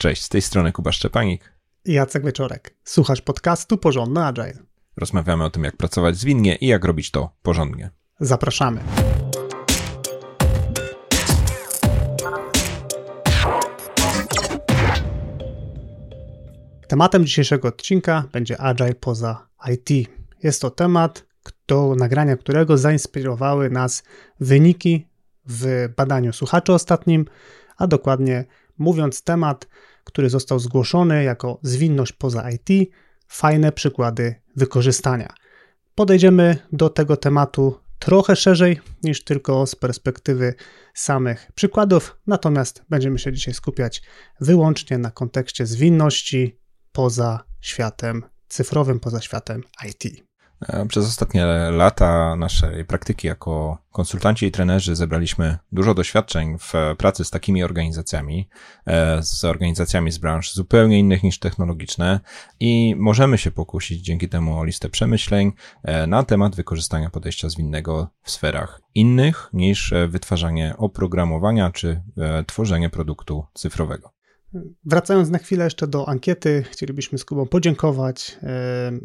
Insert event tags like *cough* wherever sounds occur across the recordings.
Cześć, z tej strony Kuba Szczepanik. Jacek Wieczorek. Słuchasz podcastu Porządny Agile. Rozmawiamy o tym, jak pracować zwinnie i jak robić to porządnie. Zapraszamy. Tematem dzisiejszego odcinka będzie Agile poza IT. Jest to temat, do nagrania którego zainspirowały nas wyniki w badaniu słuchaczy ostatnim, a dokładnie mówiąc temat, który został zgłoszony jako zwinność poza IT, fajne przykłady wykorzystania. Podejdziemy do tego tematu trochę szerzej niż tylko z perspektywy samych przykładów, natomiast będziemy się dzisiaj skupiać wyłącznie na kontekście zwinności poza światem cyfrowym, poza światem IT. E, przez ostatnie lata naszej praktyki jako konsultanci i trenerzy zebraliśmy dużo doświadczeń w pracy z takimi organizacjami, e, z organizacjami z branż zupełnie innych niż technologiczne i możemy się pokusić dzięki temu o listę przemyśleń e, na temat wykorzystania podejścia zwinnego w sferach innych niż wytwarzanie oprogramowania czy tworzenie produktu cyfrowego. Wracając na chwilę jeszcze do ankiety, chcielibyśmy z Kubą podziękować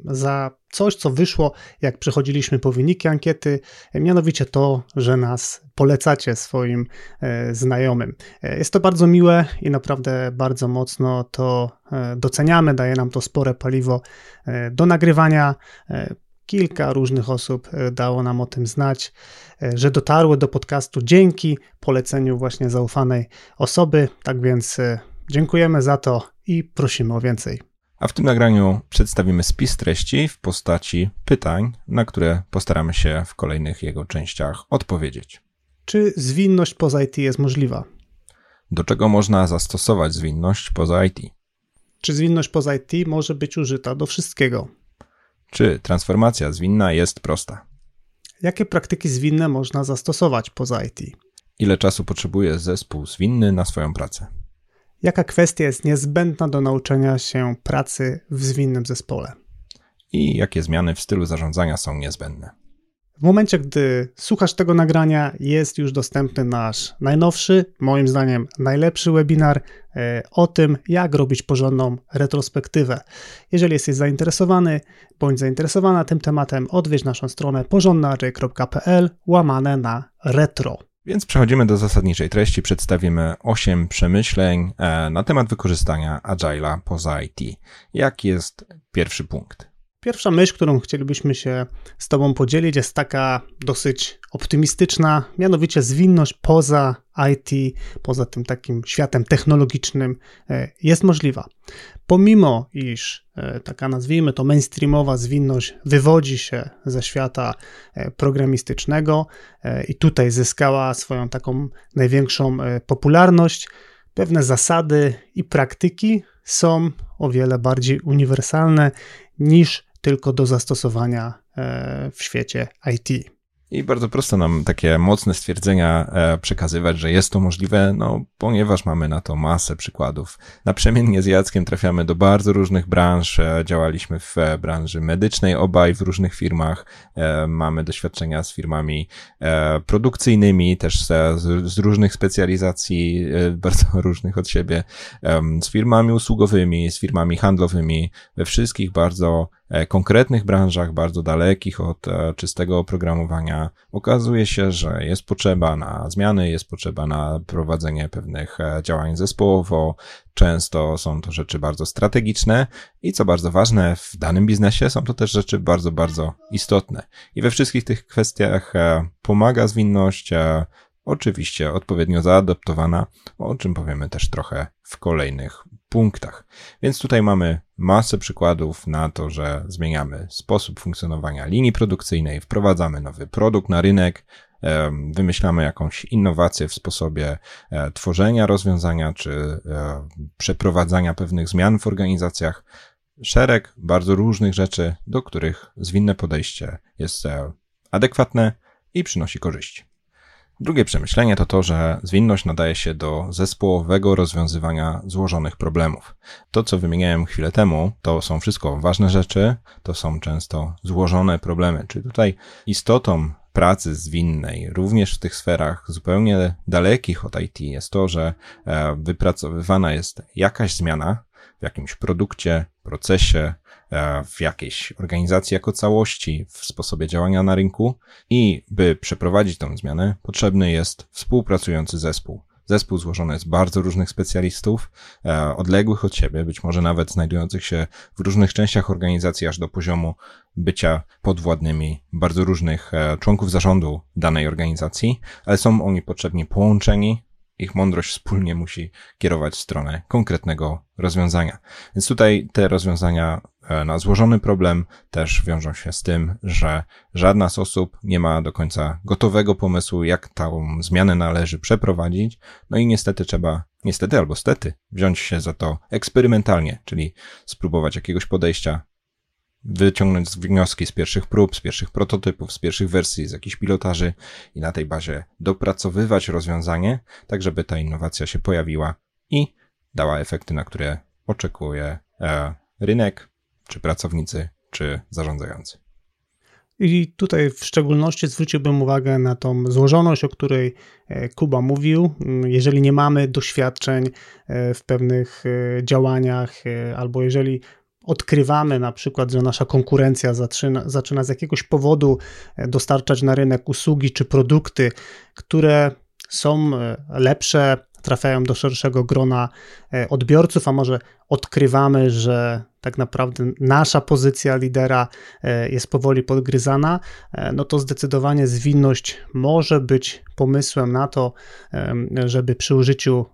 za coś, co wyszło, jak przechodziliśmy po wyniki ankiety, mianowicie to, że nas polecacie swoim e, znajomym. E, jest to bardzo miłe i naprawdę bardzo mocno to e, doceniamy, daje nam to spore paliwo do nagrywania. Kilka różnych osób dało nam o tym znać, że dotarły do podcastu dzięki poleceniu właśnie zaufanej osoby. Tak więc Dziękujemy za to i prosimy o więcej. A w tym nagraniu przedstawimy spis treści w postaci pytań, na które postaramy się w kolejnych jego częściach odpowiedzieć. Czy zwinność poza IT jest możliwa? Do czego można zastosować zwinność poza IT? Czy zwinność poza IT może być użyta do wszystkiego? Czy transformacja zwinna jest prosta? Jakie praktyki zwinne można zastosować poza IT? Ile czasu potrzebuje zespół zwinny na swoją pracę? Jaka kwestia jest niezbędna do nauczenia się pracy w zwinnym zespole? I jakie zmiany w stylu zarządzania są niezbędne? W momencie, gdy słuchasz tego nagrania, jest już dostępny nasz najnowszy, moim zdaniem najlepszy webinar e, o tym, jak robić porządną retrospektywę. Jeżeli jesteś zainteresowany bądź zainteresowana tym tematem, odwiedź naszą stronę porządnaczej.pl łamane na retro. Więc przechodzimy do zasadniczej treści. Przedstawimy 8 przemyśleń e, na temat wykorzystania Agile'a poza IT. Jaki jest pierwszy punkt? Pierwsza myśl, którą chcielibyśmy się z Tobą podzielić, jest taka dosyć optymistyczna, mianowicie zwinność poza IT, poza tym takim światem technologicznym e, jest możliwa. Pomimo iż e, taka nazwijmy to mainstreamowa zwinność wywodzi się ze świata e, programistycznego i tutaj zyskała swoją taką największą popularność, pewne zasady i praktyki są o wiele bardziej uniwersalne niż tylko do zastosowania w świecie IT. I bardzo prosto nam takie mocne stwierdzenia e, przekazywać, że jest to możliwe, no ponieważ mamy na to masę przykładów. Naprzemiennie z Jackiem trafiamy do bardzo różnych branż. E, działaliśmy w e, branży medycznej obaj w różnych firmach. Mamy doświadczenia z firmami produkcyjnymi, też z, różnych specjalizacji, *laughs* bardzo różnych od siebie, z firmami usługowymi, z firmami handlowymi. We wszystkich bardzo E, konkretnych branżach, bardzo dalekich od e, czystego oprogramowania, okazuje się, że jest potrzeba na zmiany, jest potrzeba na prowadzenie pewnych e, działań zespołowo. Często są to rzeczy bardzo strategiczne i co bardzo ważne, w danym biznesie są to też rzeczy bardzo, bardzo istotne. I we wszystkich tych kwestiach pomaga zwinność, oczywiście odpowiednio zaadaptowana, o czym powiemy też trochę w kolejnych punktach. Więc tutaj mamy masę przykładów na to, że zmieniamy sposób funkcjonowania linii produkcyjnej, wprowadzamy nowy produkt na rynek, wymyślamy jakąś innowację w sposobie e, tworzenia rozwiązania czy e, przeprowadzania pewnych zmian w organizacjach. Szereg bardzo różnych rzeczy, do których zwinne podejście jest e, adekwatne i przynosi korzyści. Drugie przemyślenie to to, że zwinność nadaje się do zespołowego rozwiązywania złożonych problemów. To, co wymieniałem chwilę temu, to są wszystko ważne rzeczy, to są często złożone problemy. Czyli tutaj istotą pracy zwinnej, również w tych sferach zupełnie dalekich od IT, jest to, że e, wypracowywana jest jakaś zmiana w jakimś produkcie, procesie, w jakiejś organizacji jako całości, w sposobie działania na rynku i by przeprowadzić tę zmianę, potrzebny jest współpracujący zespół. Zespół złożony z bardzo różnych specjalistów, e, odległych od siebie, być może nawet znajdujących się w różnych częściach organizacji, aż do poziomu bycia podwładnymi bardzo różnych e, członków zarządu danej organizacji, ale są oni potrzebni połączeni ich mądrość wspólnie musi kierować w stronę konkretnego rozwiązania. Więc tutaj te rozwiązania e, na złożony problem też wiążą się z tym, że żadna z osób nie ma do końca gotowego pomysłu, jak tą zmianę należy przeprowadzić. No i niestety trzeba, niestety albo stety, wziąć się za to eksperymentalnie, czyli spróbować jakiegoś podejścia wyciągnąć wnioski z pierwszych prób, z pierwszych prototypów, z pierwszych wersji, z jakichś pilotaży i na tej bazie dopracowywać rozwiązanie, tak żeby ta innowacja się pojawiła i dała efekty, na które oczekuje e, rynek, czy pracownicy, czy zarządzający. I tutaj w szczególności zwróciłbym uwagę na tą złożoność, o której e, Kuba mówił. Jeżeli nie mamy doświadczeń e, w pewnych działaniach, albo jeżeli odkrywamy na przykład, że nasza konkurencja zaczyna, zaczyna z jakiegoś powodu e, dostarczać na rynek usługi czy produkty, które są e, lepsze, trafiają do szerszego grona e, odbiorców, a może odkrywamy, że tak naprawdę nasza pozycja lidera jest powoli podgryzana, no to zdecydowanie zwinność może być pomysłem na to, żeby przy użyciu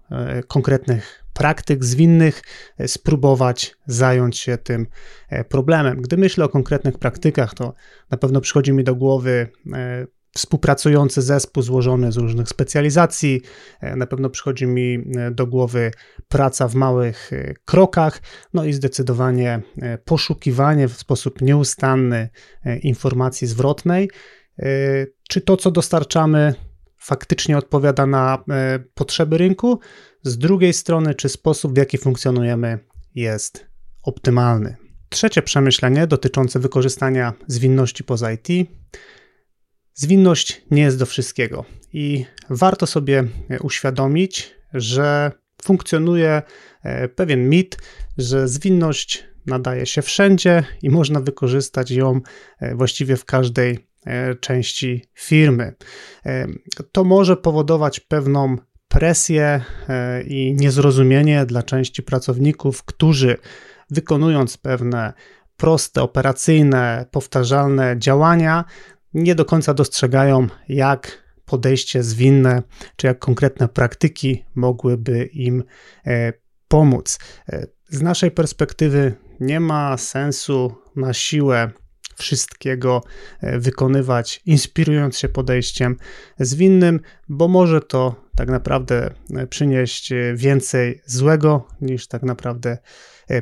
konkretnych praktyk zwinnych e, spróbować zająć się tym e, problemem. Gdy myślę o konkretnych praktykach, to na pewno przychodzi mi do głowy e, współpracujący zespół złożony z różnych specjalizacji. Na pewno przychodzi mi do głowy praca w małych krokach, no i zdecydowanie poszukiwanie w sposób nieustanny informacji zwrotnej. Czy to, co dostarczamy, faktycznie odpowiada na potrzeby rynku? z drugiej strony, czy sposób, w jaki funkcjonujemy, jest optymalny. Trzecie przemyślenie dotyczące wykorzystania zwinności poza IT. Zwinność nie jest do wszystkiego i warto sobie uświadomić, że funkcjonuje e, pewien mit, że zwinność nadaje się wszędzie i można wykorzystać ją e, właściwie w każdej e, części firmy. To może powodować pewną presję e, i niezrozumienie dla części pracowników, którzy wykonując pewne proste, operacyjne, powtarzalne działania, nie do końca dostrzegają, jak podejście zwinne, czy jak konkretne praktyki mogłyby im e, pomóc. E, z naszej perspektywy nie ma sensu na siłę wszystkiego e, wykonywać, inspirując się podejściem zwinnym, bo może to tak naprawdę przynieść więcej złego niż tak naprawdę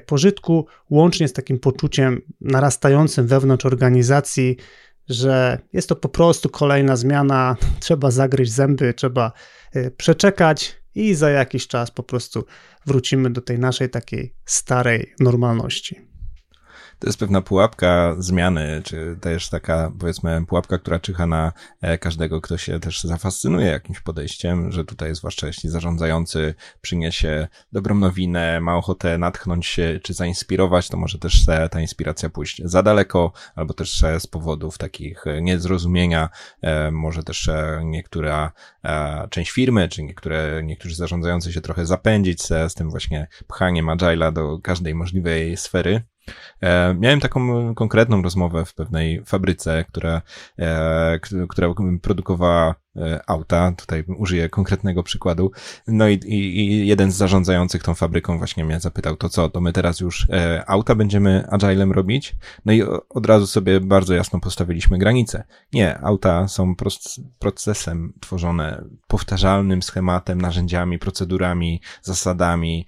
pożytku, łącznie z takim poczuciem narastającym wewnątrz organizacji, że jest to po prostu kolejna zmiana, *laughs* trzeba zagryźć zęby, trzeba przeczekać i za jakiś czas po prostu wrócimy do tej naszej takiej starej normalności to jest pewna pułapka zmiany, czy też taka, powiedzmy, pułapka, która czyha na e, każdego, kto się też zafascynuje jakimś podejściem, że tutaj, zwłaszcza jeśli zarządzający przyniesie dobrą nowinę, ma ochotę natchnąć się, czy zainspirować, to może też ta inspiracja pójść za daleko, albo też z powodów takich niezrozumienia, e, może też niektóra e, część firmy, czy niektóre, niektórzy zarządzający się trochę zapędzić z, z tym właśnie pchaniem agile'a do każdej możliwej sfery. E, miałem taką konkretną rozmowę w pewnej fabryce, która, e, która produkowała e, auta. Tutaj użyję konkretnego przykładu. No i, i, i, jeden z zarządzających tą fabryką właśnie mnie zapytał, to co, to my teraz już auta będziemy agilem robić? No i od razu sobie bardzo jasno postawiliśmy granicę. Nie, auta są procesem tworzone powtarzalnym schematem, narzędziami, procedurami, zasadami.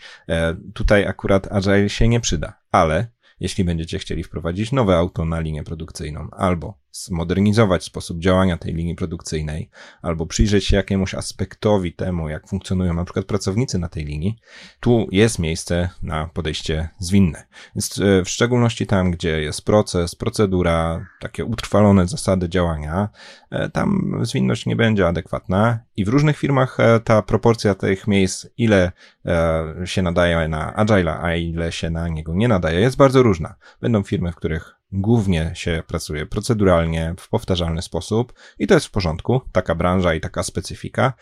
Tutaj akurat agile się nie przyda, ale jeśli będziecie chcieli wprowadzić nowe auto na linię produkcyjną albo zmodernizować sposób działania tej linii produkcyjnej, albo przyjrzeć się jakiemuś aspektowi temu, jak funkcjonują na przykład pracownicy na tej linii, tu jest miejsce na podejście zwinne. Więc e, w szczególności tam, gdzie jest proces, procedura, takie utrwalone zasady działania, e, tam zwinność nie będzie adekwatna i w różnych firmach e, ta proporcja tych miejsc, ile się nadaje na Agile, a ile się na niego nie nadaje, jest bardzo różna. Będą firmy, w których głównie się pracuje proceduralnie, w powtarzalny sposób i to jest w porządku, taka branża i taka specyfika.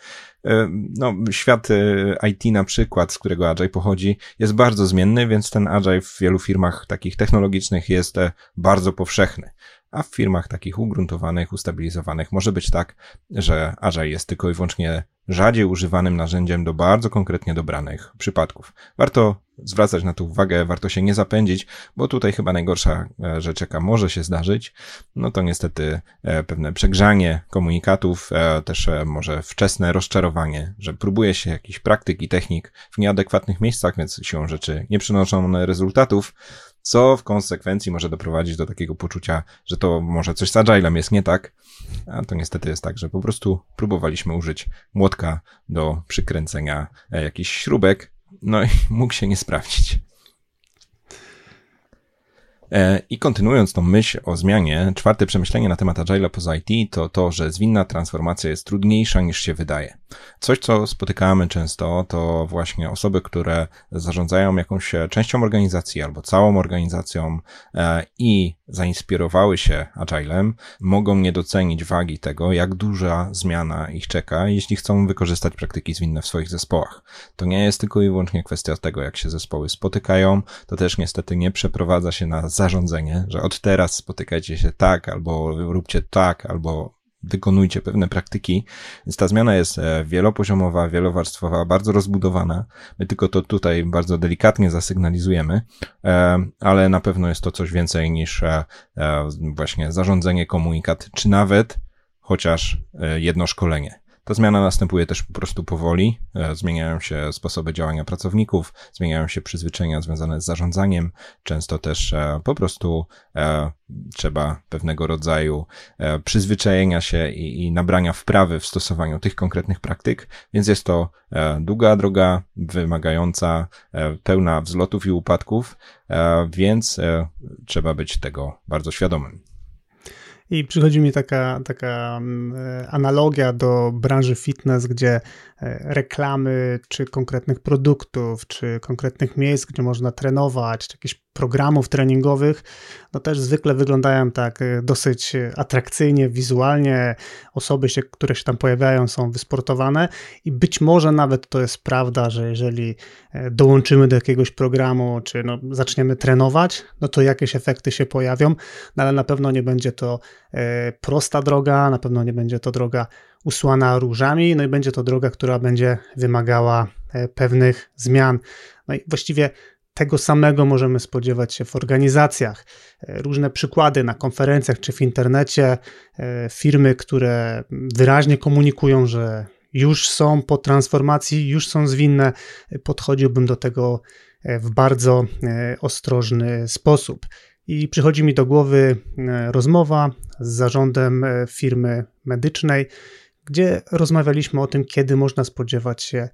E, no, świat e, IT na przykład, z którego Agile pochodzi, jest bardzo zmienny, więc ten Agile w wielu firmach takich technologicznych jest e, bardzo powszechny. A w firmach takich ugruntowanych, ustabilizowanych może być tak, że Agile jest tylko i wyłącznie rzadziej używanym narzędziem do bardzo konkretnie dobranych przypadków. Warto zwracać na to uwagę, warto się nie zapędzić, bo tutaj chyba najgorsza e, rzecz, jaka może się zdarzyć, no to niestety e, pewne przegrzanie komunikatów, e, też może wczesne rozczarowanie, że próbuje się jakichś praktyk i technik w nieadekwatnych miejscach, więc siłą rzeczy nie przynoszą one rezultatów, co w konsekwencji może doprowadzić do takiego poczucia, że to może coś z Agilem jest nie tak, a to niestety jest tak, że po prostu próbowaliśmy użyć młotka do przykręcenia jakichś śrubek, no i *laughs* mógł się nie sprawdzić. E, I kontynuując tą myśl o zmianie, czwarte przemyślenie na temat Agile poza IT to to, że zwinna transformacja jest trudniejsza niż się wydaje. Coś, co spotykamy często, to właśnie osoby, które zarządzają jakąś częścią organizacji albo całą organizacją e, i zainspirowały się Agilem, mogą nie docenić wagi tego, jak duża zmiana ich czeka, jeśli chcą wykorzystać praktyki zwinne w swoich zespołach. To nie jest tylko i wyłącznie kwestia tego, jak się zespoły spotykają, to też niestety nie przeprowadza się na zarządzenie, że od teraz spotykajcie się tak, albo róbcie tak, albo wykonujcie pewne praktyki. Więc ta zmiana jest e, wielopoziomowa, wielowarstwowa, bardzo rozbudowana. My tylko to tutaj bardzo delikatnie zasygnalizujemy, e, ale na pewno jest to coś więcej niż e, właśnie zarządzanie, komunikat, czy nawet chociaż jedno szkolenie. Ta zmiana następuje też po prostu powoli. E, zmieniają się sposoby działania pracowników, zmieniają się przyzwyczajenia związane z zarządzaniem. Często też e, po prostu e, trzeba pewnego rodzaju przyzwyczajenia się i, i nabrania wprawy w stosowaniu tych konkretnych praktyk, więc jest to długa droga, wymagająca, pełna wzlotów i upadków, więc trzeba być tego bardzo świadomym. I przychodzi mi taka, taka mm, analogia do branży fitness, gdzie e, reklamy, czy konkretnych produktów, czy konkretnych miejsc, gdzie można trenować, czy jakieś programów treningowych, no też zwykle wyglądają tak e, dosyć atrakcyjnie, wizualnie. Osoby, się, które się tam pojawiają, są wysportowane i być może nawet to jest prawda, że jeżeli e, dołączymy do jakiegoś programu, czy no, zaczniemy trenować, no to jakieś efekty się pojawią, no ale na pewno nie będzie to e, prosta droga, na pewno nie będzie to droga usłana różami, no i będzie to droga, która będzie wymagała pewnych zmian. No i właściwie tego samego możemy spodziewać się w organizacjach. E, różne przykłady na konferencjach czy w internecie, e, firmy, które wyraźnie komunikują, że już są po transformacji, już są zwinne, podchodziłbym do tego e, w bardzo ostrożny sposób. I przychodzi mi do głowy rozmowa z zarządem firmy medycznej, gdzie rozmawialiśmy o tym, kiedy można spodziewać się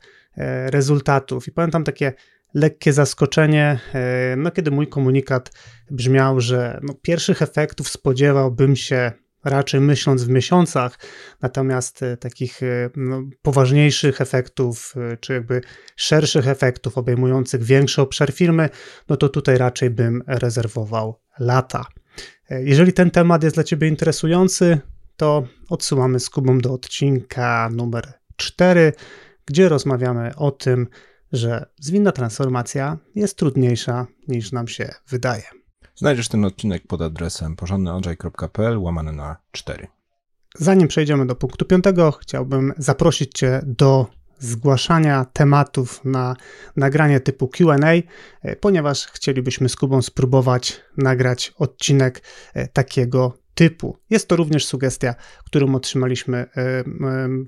rezultatów. I pamiętam takie lekkie zaskoczenie, e, no, kiedy mój komunikat brzmiał, że no, pierwszych efektów spodziewałbym się raczej myśląc w miesiącach, natomiast e, takich e, no, poważniejszych efektów, czy jakby szerszych efektów obejmujących większy obszar firmy, no to tutaj raczej bym rezerwował lata. Jeżeli ten temat jest dla Ciebie interesujący, to odsyłamy z Kubą do odcinka numer 4, gdzie rozmawiamy o tym, że zwinna transformacja jest trudniejsza niż nam się wydaje. Znajdziesz ten odcinek pod adresem porządnyodrzej.pl łamane na 4. Zanim przejdziemy do punktu piątego, chciałbym zaprosić Cię do zgłaszania tematów na nagranie typu QA, ponieważ chcielibyśmy z Kubą spróbować nagrać odcinek e, takiego typu. Jest to również sugestia, którą otrzymaliśmy e,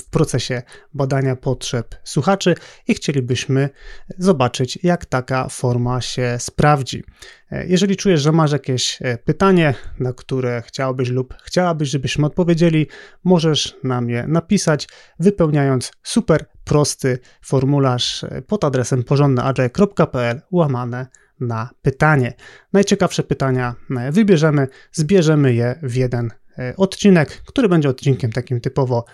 w procesie badania potrzeb słuchaczy i chcielibyśmy zobaczyć, jak taka forma się sprawdzi. E, jeżeli czujesz, że masz jakieś e, pytanie, na które chciałbyś lub chciałabyś, żebyśmy odpowiedzieli, możesz nam je napisać, wypełniając super prosty formularz pod adresem porządneagile.pl łamane na pytanie. Najciekawsze pytania e, wybierzemy, zbierzemy je w jeden e, odcinek, który będzie odcinkiem takim typowo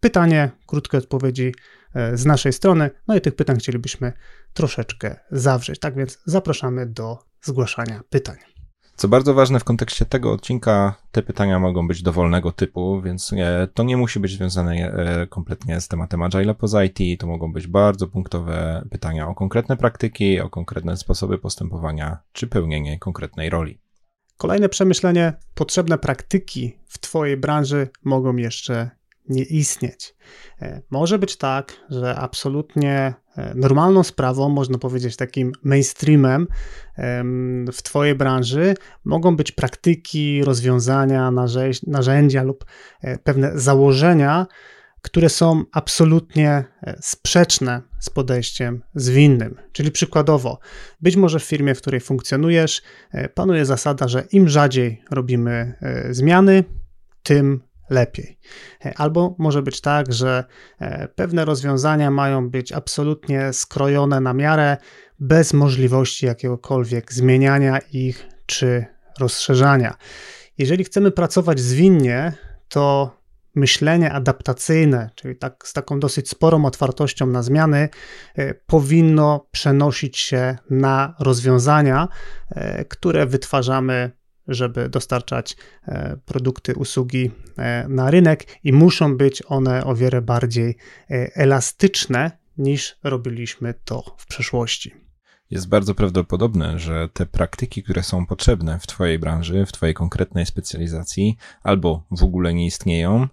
pytanie, krótkie odpowiedzi e, z naszej strony. No i tych pytań chcielibyśmy troszeczkę zawrzeć. Tak więc zapraszamy do zgłaszania pytań. Co bardzo ważne w kontekście tego odcinka, te pytania mogą być dowolnego typu, więc to nie musi być związane e, kompletnie z tematem Agile poza IT. To mogą być bardzo punktowe pytania o konkretne praktyki, o konkretne sposoby postępowania czy pełnienie konkretnej roli. Kolejne przemyślenie: potrzebne praktyki w Twojej branży mogą jeszcze nie istnieć. E, może być tak, że absolutnie e, normalną sprawą, można powiedzieć takim mainstreamem w Twojej branży mogą być praktyki, rozwiązania, narzędzia lub e, pewne założenia, które są absolutnie sprzeczne z podejściem zwinnym. Czyli przykładowo, być może w firmie, w której funkcjonujesz, panuje zasada, że im rzadziej robimy zmiany, tym lepiej. Albo może być tak, że e, pewne rozwiązania mają być absolutnie skrojone na miarę, bez możliwości jakiegokolwiek zmieniania ich czy rozszerzania. Jeżeli chcemy pracować zwinnie, to myślenie adaptacyjne, czyli tak, z taką dosyć sporą otwartością na zmiany, e, powinno przenosić się na rozwiązania, e, które wytwarzamy żeby dostarczać e, produkty, usługi e, na rynek i muszą być one o wiele bardziej e, elastyczne niż robiliśmy to w przeszłości. Jest bardzo prawdopodobne, że te praktyki, które są potrzebne w Twojej branży, w Twojej konkretnej specjalizacji, albo w ogóle nie istnieją,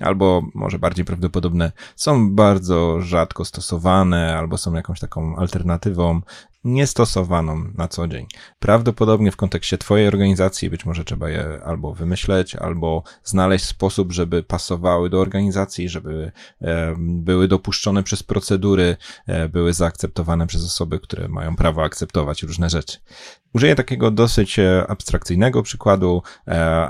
albo może bardziej prawdopodobne, są bardzo rzadko stosowane, albo są jakąś taką alternatywą niestosowaną na co dzień. Prawdopodobnie w kontekście Twojej organizacji być może trzeba je albo wymyśleć, albo znaleźć sposób, żeby pasowały do organizacji, żeby e, były dopuszczone przez procedury, e, były zaakceptowane przez osoby, które mają prawo akceptować różne rzeczy. Użyję takiego dosyć e, abstrakcyjnego przykładu,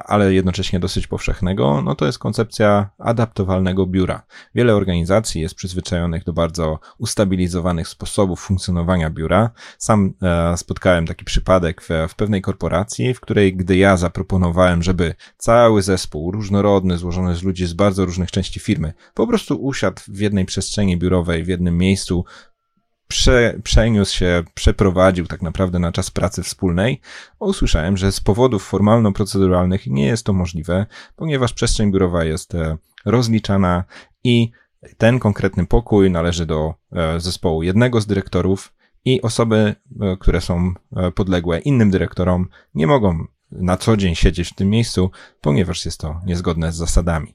ale jednocześnie dosyć powszechnego. No to jest koncepcja adaptowalnego biura. Wiele organizacji jest przyzwyczajonych do bardzo ustabilizowanych sposobów funkcjonowania biura, sam e, spotkałem taki przypadek w, w pewnej korporacji, w której gdy ja zaproponowałem, żeby cały zespół różnorodny, złożony z ludzi z bardzo różnych części firmy, po prostu usiadł w jednej przestrzeni biurowej, w jednym miejscu, prze, przeniósł się, przeprowadził tak naprawdę na czas pracy wspólnej, usłyszałem, że z powodów formalno-proceduralnych nie jest to możliwe, ponieważ przestrzeń biurowa jest e, rozliczana i ten konkretny pokój należy do e, zespołu jednego z dyrektorów i osoby, e, które są e, podległe innym dyrektorom, nie mogą na co dzień siedzieć w tym miejscu, ponieważ jest to niezgodne z zasadami.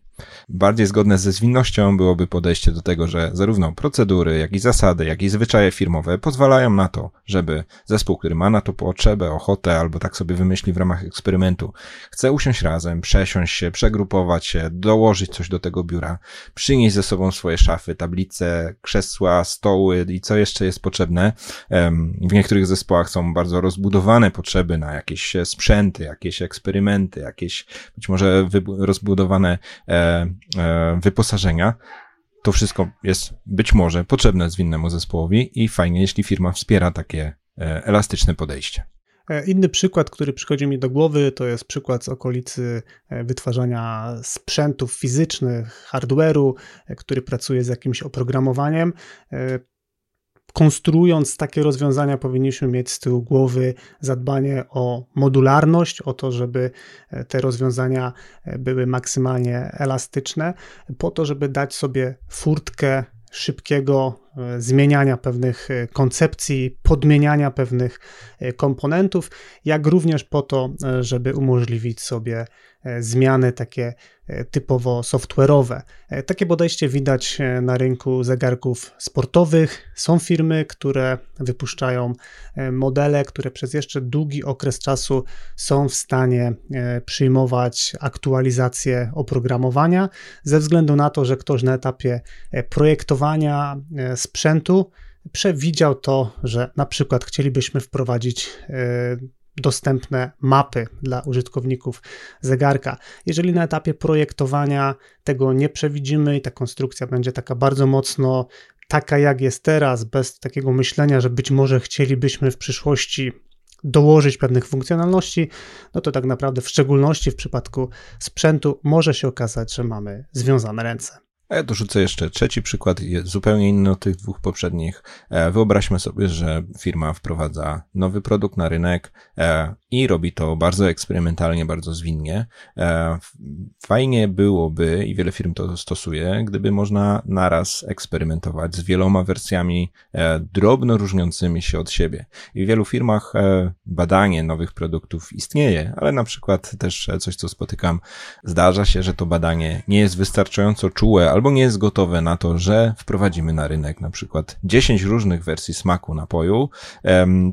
Bardziej zgodne ze zwinnością byłoby podejście do tego, że zarówno procedury, jak i zasady, jak i zwyczaje firmowe pozwalają na to, żeby zespół, który ma na to potrzebę, ochotę, albo tak sobie wymyśli w ramach eksperymentu, chce usiąść razem, przesiąść się, przegrupować się, dołożyć coś do tego biura, przynieść ze sobą swoje szafy, tablice, krzesła, stoły i co jeszcze jest potrzebne. W niektórych zespołach są bardzo rozbudowane potrzeby na jakieś sprzęty, jakieś eksperymenty, jakieś być może rozbudowane E, wyposażenia, to wszystko jest być może potrzebne zwinnemu zespołowi i fajnie, jeśli firma wspiera takie e, elastyczne podejście. E, inny przykład, który przychodzi mi do głowy, to jest przykład z okolicy wytwarzania sprzętów fizycznych, hardware'u, który pracuje z jakimś oprogramowaniem konstruując takie rozwiązania, powinniśmy mieć z tyłu głowy zadbanie o modularność, o to, żeby e, te rozwiązania e, były maksymalnie elastyczne, po to, żeby dać sobie furtkę szybkiego zmieniania pewnych koncepcji, podmieniania pewnych komponentów, jak również po to, żeby umożliwić sobie zmiany takie typowo software'owe. Takie podejście widać na rynku zegarków sportowych. Są firmy, które wypuszczają modele, które przez jeszcze długi okres czasu są w stanie przyjmować aktualizacje oprogramowania, ze względu na to, że ktoś na etapie projektowania sprzętu przewidział to, że na przykład chcielibyśmy wprowadzić dostępne mapy dla użytkowników zegarka. Jeżeli na etapie projektowania tego nie przewidzimy i ta konstrukcja będzie taka bardzo mocno taka jak jest teraz, bez takiego myślenia, że być może chcielibyśmy w przyszłości dołożyć pewnych funkcjonalności, no to tak naprawdę w szczególności w przypadku sprzętu może się okazać, że mamy związane ręce. A ja dorzucę jeszcze trzeci przykład, zupełnie inny od tych dwóch poprzednich. E, wyobraźmy sobie, że firma wprowadza nowy produkt na rynek e, i robi to bardzo eksperymentalnie, bardzo zwinnie. E, fajnie byłoby, i wiele firm to stosuje, gdyby można naraz eksperymentować z wieloma wersjami drobno różniącymi się od siebie. I w wielu firmach badanie nowych produktów istnieje, ale na przykład też coś, co spotykam, zdarza się, że to badanie nie jest wystarczająco czułe, albo nie jest gotowe na to, że wprowadzimy na rynek na przykład 10 różnych wersji smaku napoju,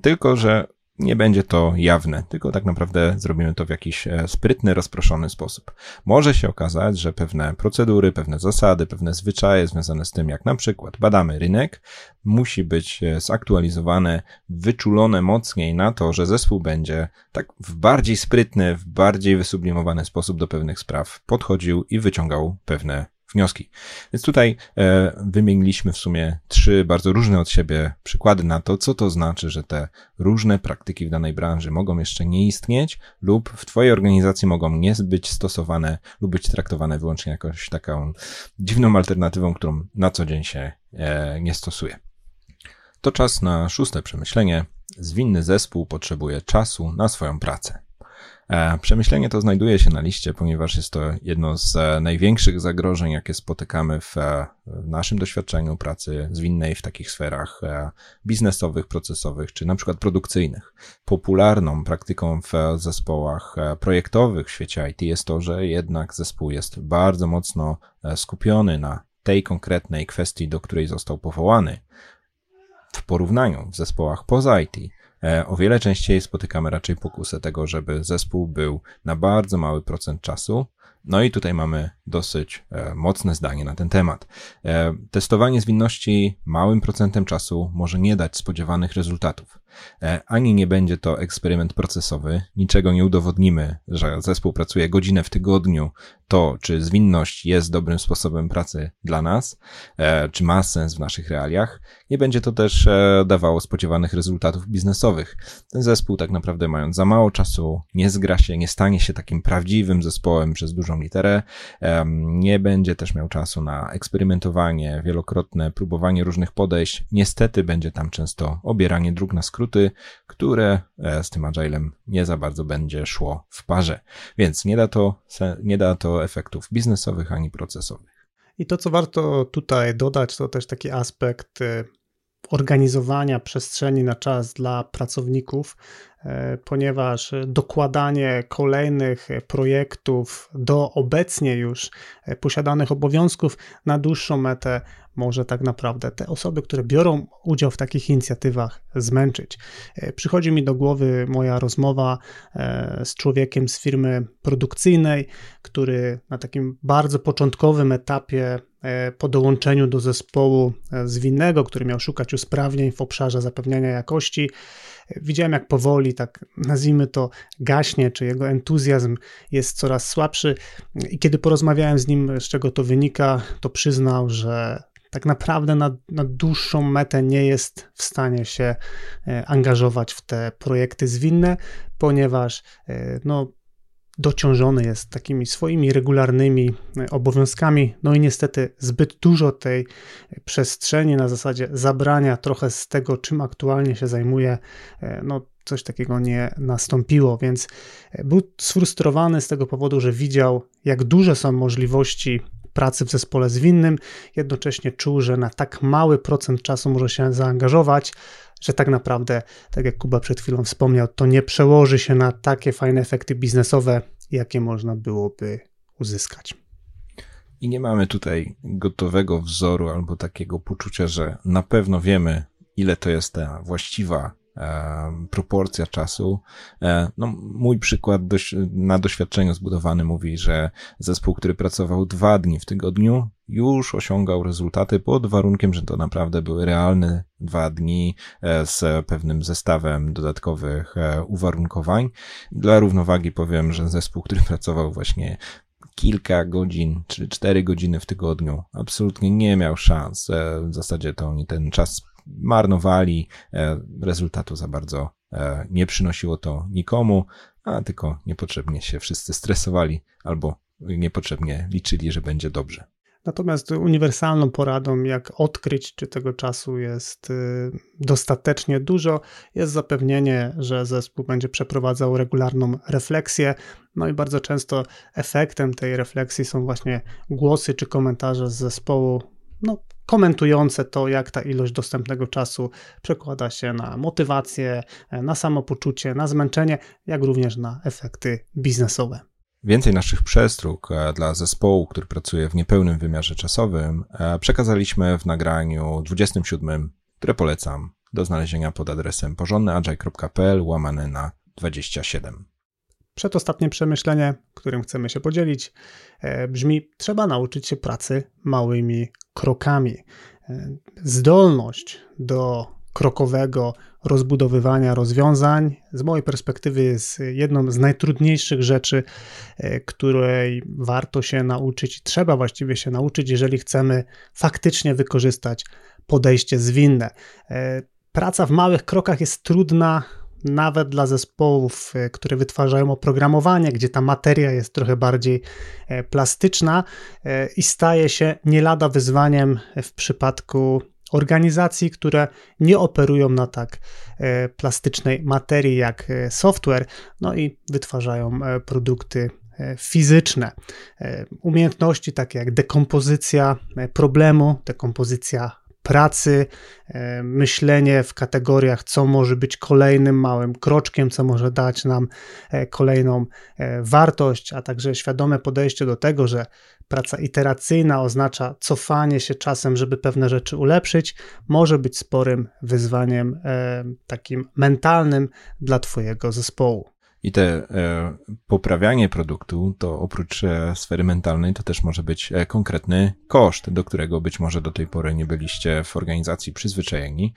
tylko że nie będzie to jawne, tylko tak naprawdę zrobimy to w jakiś e, sprytny, rozproszony sposób. Może się okazać, że pewne procedury, pewne zasady, pewne zwyczaje związane z tym, jak na przykład badamy rynek, musi być e, zaktualizowane, wyczulone mocniej na to, że zespół będzie tak w bardziej sprytny, w bardziej wysublimowany sposób do pewnych spraw podchodził i wyciągał pewne wnioski. Więc tutaj e, wymieniliśmy w sumie trzy bardzo różne od siebie przykłady na to, co to znaczy, że te różne praktyki w danej branży mogą jeszcze nie istnieć lub w Twojej organizacji mogą nie być stosowane lub być traktowane wyłącznie jakąś taką dziwną alternatywą, którą na co dzień się e, nie stosuje. To czas na szóste przemyślenie. Zwinny zespół potrzebuje czasu na swoją pracę. E, przemyślenie to znajduje się na liście, ponieważ jest to jedno z e, największych zagrożeń, jakie spotykamy w, e, naszym doświadczeniu pracy zwinnej w takich sferach biznesowych, procesowych czy na przykład produkcyjnych. Popularną praktyką w zespołach projektowych w świecie IT jest to, że jednak zespół jest bardzo mocno skupiony na tej konkretnej kwestii, do której został powołany. W porównaniu w zespołach poza IT o wiele częściej spotykamy raczej pokusę tego, żeby zespół był na bardzo mały procent czasu. No i tutaj mamy dosyć e, mocne zdanie na ten temat. E, testowanie zwinności małym procentem czasu może nie dać spodziewanych rezultatów. E, ani nie będzie to eksperyment procesowy, niczego nie udowodnimy, że zespół pracuje godzinę w tygodniu, to czy zwinność jest dobrym sposobem pracy dla nas, czy ma sens w naszych realiach. Nie będzie to też dawało spodziewanych rezultatów biznesowych. Ten zespół tak naprawdę mając za mało czasu, nie zgra się, nie stanie się takim prawdziwym zespołem przez dużą literę, nie będzie też miał czasu na eksperymentowanie, wielokrotne próbowanie różnych podejść. Niestety będzie tam często obieranie dróg na skrót skróty, które e, z tym agilem nie za bardzo będzie szło w parze. Więc nie da to, nie da to efektów biznesowych ani procesowych. I to, co warto tutaj dodać, to też taki aspekt e, organizowania przestrzeni na czas dla pracowników, ponieważ dokładanie kolejnych projektów do obecnie już posiadanych obowiązków na dłuższą metę może tak naprawdę te osoby, które biorą udział w takich inicjatywach, zmęczyć. E, przychodzi mi do głowy moja rozmowa e, z człowiekiem z firmy produkcyjnej, który na takim bardzo początkowym etapie e, po dołączeniu do zespołu zwinnego, który miał szukać usprawnień w obszarze zapewniania jakości, widziałem jak powoli, tak nazwijmy to, gaśnie, czy jego entuzjazm jest coraz słabszy. I kiedy porozmawiałem z nim, z czego to wynika, to przyznał, że tak naprawdę na, na dłuższą metę nie jest w stanie się e, angażować w te projekty zwinne, ponieważ e, no, dociążony jest takimi swoimi regularnymi e, obowiązkami, no i niestety zbyt dużo tej przestrzeni na zasadzie zabrania trochę z tego, czym aktualnie się zajmuje, no coś takiego nie nastąpiło, więc był sfrustrowany z tego powodu, że widział, jak duże są możliwości pracy w zespole zwinnym, jednocześnie czuł, że na tak mały procent czasu może się zaangażować, że tak naprawdę, tak jak Kuba przed chwilą wspomniał, to nie przełoży się na takie fajne efekty biznesowe, jakie można byłoby uzyskać. I nie mamy tutaj gotowego wzoru albo takiego poczucia, że na pewno wiemy, ile to jest ta właściwa proporcja czasu. E, no, mój przykład dość, na doświadczeniu zbudowany mówi, że zespół, który pracował dwa dni w tygodniu, już osiągał rezultaty pod warunkiem, że to naprawdę były realne dwa dni e, z pewnym zestawem dodatkowych e, uwarunkowań. Dla równowagi powiem, że zespół, który pracował właśnie kilka godzin, czy cztery godziny w tygodniu, absolutnie nie miał szans. W zasadzie to oni ten czas marnowali, e, rezultatu za bardzo e, nie przynosiło to nikomu, a tylko niepotrzebnie się wszyscy stresowali albo niepotrzebnie liczyli, że będzie dobrze. Natomiast uniwersalną poradą, jak odkryć, czy tego czasu jest y, dostatecznie dużo, jest zapewnienie, że zespół będzie przeprowadzał regularną refleksję. No i bardzo często efektem tej refleksji są właśnie głosy czy komentarze z zespołu, no, komentujące to, jak ta ilość dostępnego czasu przekłada się na motywację, na samopoczucie, na zmęczenie, jak również na efekty biznesowe. Więcej naszych przestróg e, dla zespołu, który pracuje w niepełnym wymiarze czasowym, e, przekazaliśmy w nagraniu 27, które polecam do znalezienia pod adresem porządnyagile.pl łamane na 27. Przedostatnie przemyślenie, którym chcemy się podzielić, brzmi: Trzeba nauczyć się pracy małymi krokami. Zdolność do krokowego rozbudowywania rozwiązań, z mojej perspektywy jest jedną z najtrudniejszych rzeczy, e, której warto się nauczyć, trzeba właściwie się nauczyć, jeżeli chcemy faktycznie wykorzystać podejście zwinne. E, praca w małych krokach jest trudna nawet dla zespołów, e, które wytwarzają oprogramowanie, gdzie ta materia jest trochę bardziej plastyczna i staje się nie lada wyzwaniem w przypadku organizacji, które nie operują na tak e, plastycznej materii jak e, software, no i wytwarzają e, produkty fizyczne. Umiejętności takie jak dekompozycja problemu, dekompozycja pracy, myślenie w kategoriach, co może być kolejnym małym kroczkiem, co może dać nam kolejną wartość, a także świadome podejście do tego, że praca iteracyjna oznacza cofanie się czasem, żeby pewne rzeczy ulepszyć, może być sporym wyzwaniem e, takim mentalnym dla Twojego zespołu. I te e, poprawianie produktu, to oprócz e, sfery mentalnej, to też może być e, konkretny koszt, do którego być może do tej pory nie byliście w organizacji przyzwyczajeni.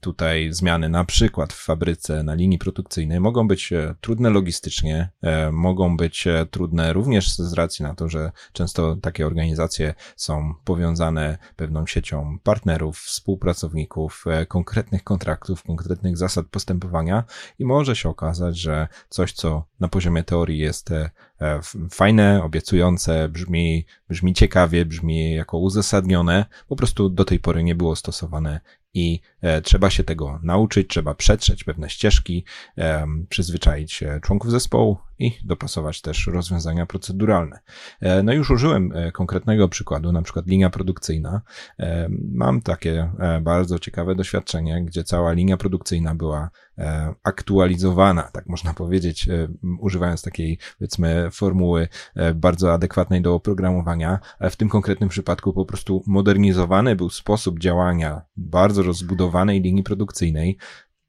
Tutaj zmiany na przykład w fabryce, na linii produkcyjnej mogą być trudne logistycznie, mogą być trudne również z racji na to, że często takie organizacje są powiązane pewną siecią partnerów, współpracowników, konkretnych kontraktów, konkretnych zasad postępowania i może się okazać, że że coś, co na poziomie teorii jest e, e, fajne, obiecujące, brzmi, brzmi ciekawie, brzmi jako uzasadnione, po prostu do tej pory nie było stosowane i e, trzeba się tego nauczyć, trzeba przetrzeć pewne ścieżki, przyzwyczaić członków zespołu i dopasować też rozwiązania proceduralne. No już użyłem konkretnego przykładu, na przykład linia produkcyjna. Mam takie bardzo ciekawe doświadczenie, gdzie cała linia produkcyjna była aktualizowana, tak można *laughs* powiedzieć, używając takiej, powiedzmy, formuły e, bardzo adekwatnej do oprogramowania, ale w tym konkretnym przypadku po prostu modernizowany był sposób działania bardzo rozbudowanej linii produkcyjnej,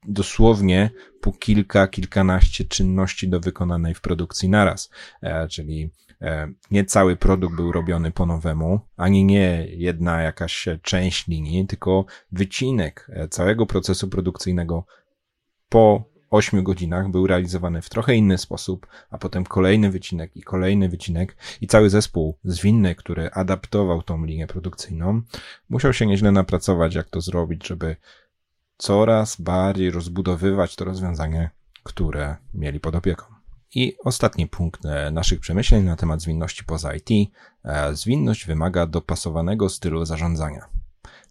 dosłownie po kilka, kilkanaście czynności do wykonanej w produkcji naraz, e, czyli e, nie cały produkt był robiony po nowemu, ani nie jedna jakaś część linii, tylko wycinek całego procesu produkcyjnego po 8 godzinach był realizowany w trochę inny sposób, a potem kolejny wycinek i kolejny wycinek i cały zespół zwinny, który adaptował tą linię produkcyjną, musiał się nieźle napracować, jak to zrobić, żeby coraz bardziej rozbudowywać to rozwiązanie, które mieli pod opieką. I ostatni punkt e, naszych przemyśleń na temat zwinności poza IT. E, zwinność wymaga dopasowanego stylu zarządzania.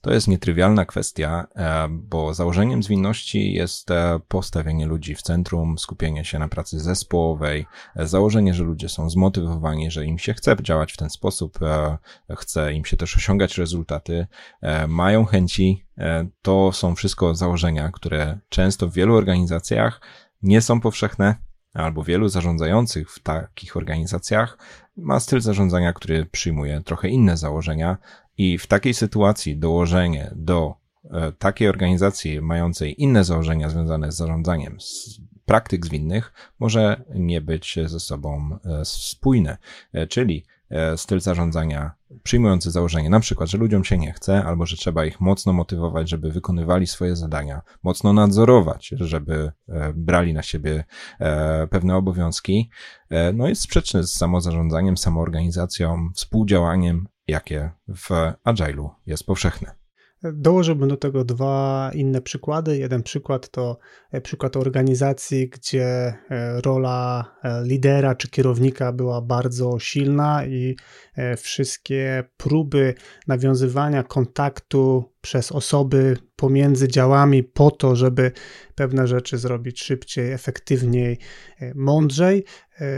To jest nietrywialna kwestia, e, bo założeniem zwinności jest e, postawienie ludzi w centrum, skupienie się na pracy zespołowej, e, założenie, że ludzie są zmotywowani, że im się chce działać w ten sposób, chce im się też osiągać rezultaty, mają chęci. To są wszystko założenia, które często w wielu organizacjach nie są powszechne, albo wielu zarządzających w takich organizacjach ma styl zarządzania, który przyjmuje trochę inne założenia i w takiej sytuacji dołożenie do e, takiej organizacji mającej inne założenia związane z zarządzaniem, z praktyk zwinnych, może nie być ze sobą e, spójne. E, czyli styl zarządzania przyjmujący założenie, na przykład, że ludziom się nie chce, albo że trzeba ich mocno motywować, żeby wykonywali swoje zadania, mocno nadzorować, żeby brali na siebie pewne obowiązki, no jest sprzeczny z samozarządzaniem, samoorganizacją, współdziałaniem, jakie w Agile'u jest powszechne. Dołożyłbym do tego dwa inne przykłady. Jeden przykład to e, przykład organizacji, gdzie e, rola e, lidera czy kierownika była bardzo silna i wszystkie próby nawiązywania kontaktu przez osoby pomiędzy działami po to, żeby pewne rzeczy zrobić szybciej, efektywniej, mądrzej,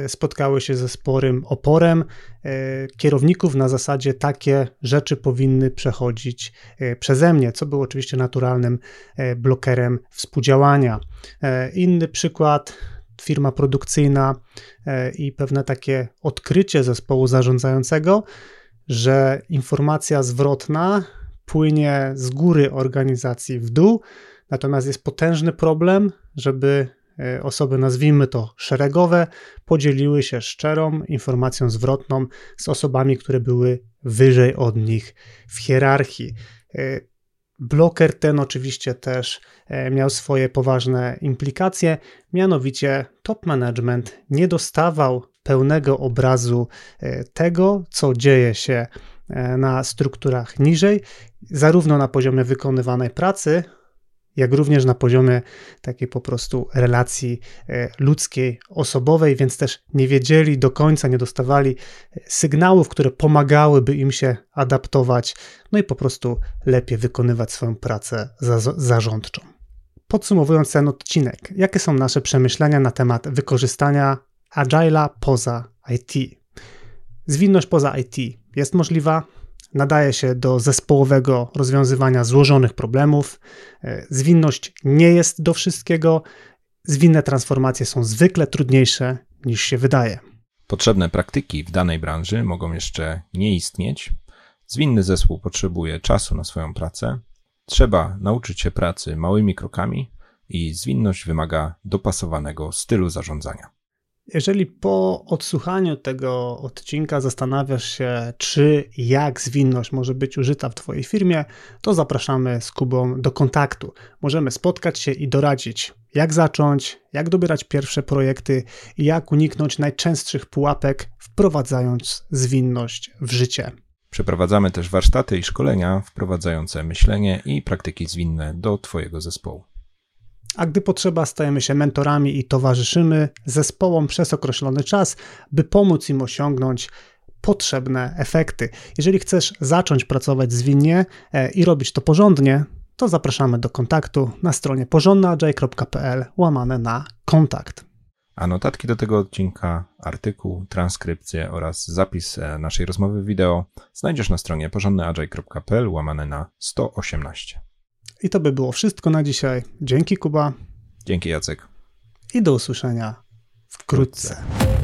spotkały się ze sporym oporem kierowników na zasadzie takie rzeczy powinny przechodzić przeze mnie, co było oczywiście naturalnym blokerem współdziałania. Inny przykład firma produkcyjna i pewne takie odkrycie zespołu zarządzającego, że informacja zwrotna płynie z góry organizacji w dół, natomiast jest potężny problem, żeby e, osoby, nazwijmy to szeregowe, podzieliły się szczerą informacją zwrotną z osobami, które były wyżej od nich w hierarchii. E, bloker ten oczywiście też e, miał swoje poważne implikacje, mianowicie top management nie dostawał pełnego obrazu tego, co dzieje się na strukturach niżej, zarówno na poziomie wykonywanej pracy, jak również na poziomie takiej po prostu relacji e, ludzkiej, osobowej, więc też nie wiedzieli do końca, nie dostawali e, sygnałów, które pomagałyby im się adaptować, no i po prostu lepiej wykonywać swoją pracę za, zarządczą. Podsumowując ten odcinek, jakie są nasze przemyślenia na temat wykorzystania Agile'a poza IT? Zwinność poza IT jest możliwa, nadaje się do zespołowego rozwiązywania złożonych problemów. E, zwinność nie jest do wszystkiego. Zwinne transformacje są zwykle trudniejsze niż się wydaje. Potrzebne praktyki w danej branży mogą jeszcze nie istnieć. Zwinny zespół potrzebuje czasu na swoją pracę. Trzeba nauczyć się pracy małymi krokami i zwinność wymaga dopasowanego stylu zarządzania. Jeżeli po odsłuchaniu tego odcinka zastanawiasz się, czy jak zwinność może być użyta w Twojej firmie, to zapraszamy z Kubą do kontaktu. Możemy spotkać się i doradzić, jak zacząć, jak dobierać pierwsze projekty i jak uniknąć najczęstszych pułapek, wprowadzając zwinność w życie. Przeprowadzamy też warsztaty i szkolenia wprowadzające myślenie i praktyki zwinne do Twojego zespołu a gdy potrzeba, stajemy się mentorami i towarzyszymy zespołom przez określony czas, by pomóc im osiągnąć potrzebne efekty. Jeżeli chcesz zacząć pracować zwinnie e, i robić to porządnie, to zapraszamy do kontaktu na stronie porządnaagile.pl łamane na kontakt. A notatki do tego odcinka, artykuł, transkrypcję oraz zapis e, naszej rozmowy wideo znajdziesz na stronie porządnyagile.pl łamane na 118. I to by było wszystko na dzisiaj. Dzięki Kuba. Dzięki Jacek. I do usłyszenia wkrótce. wkrótce.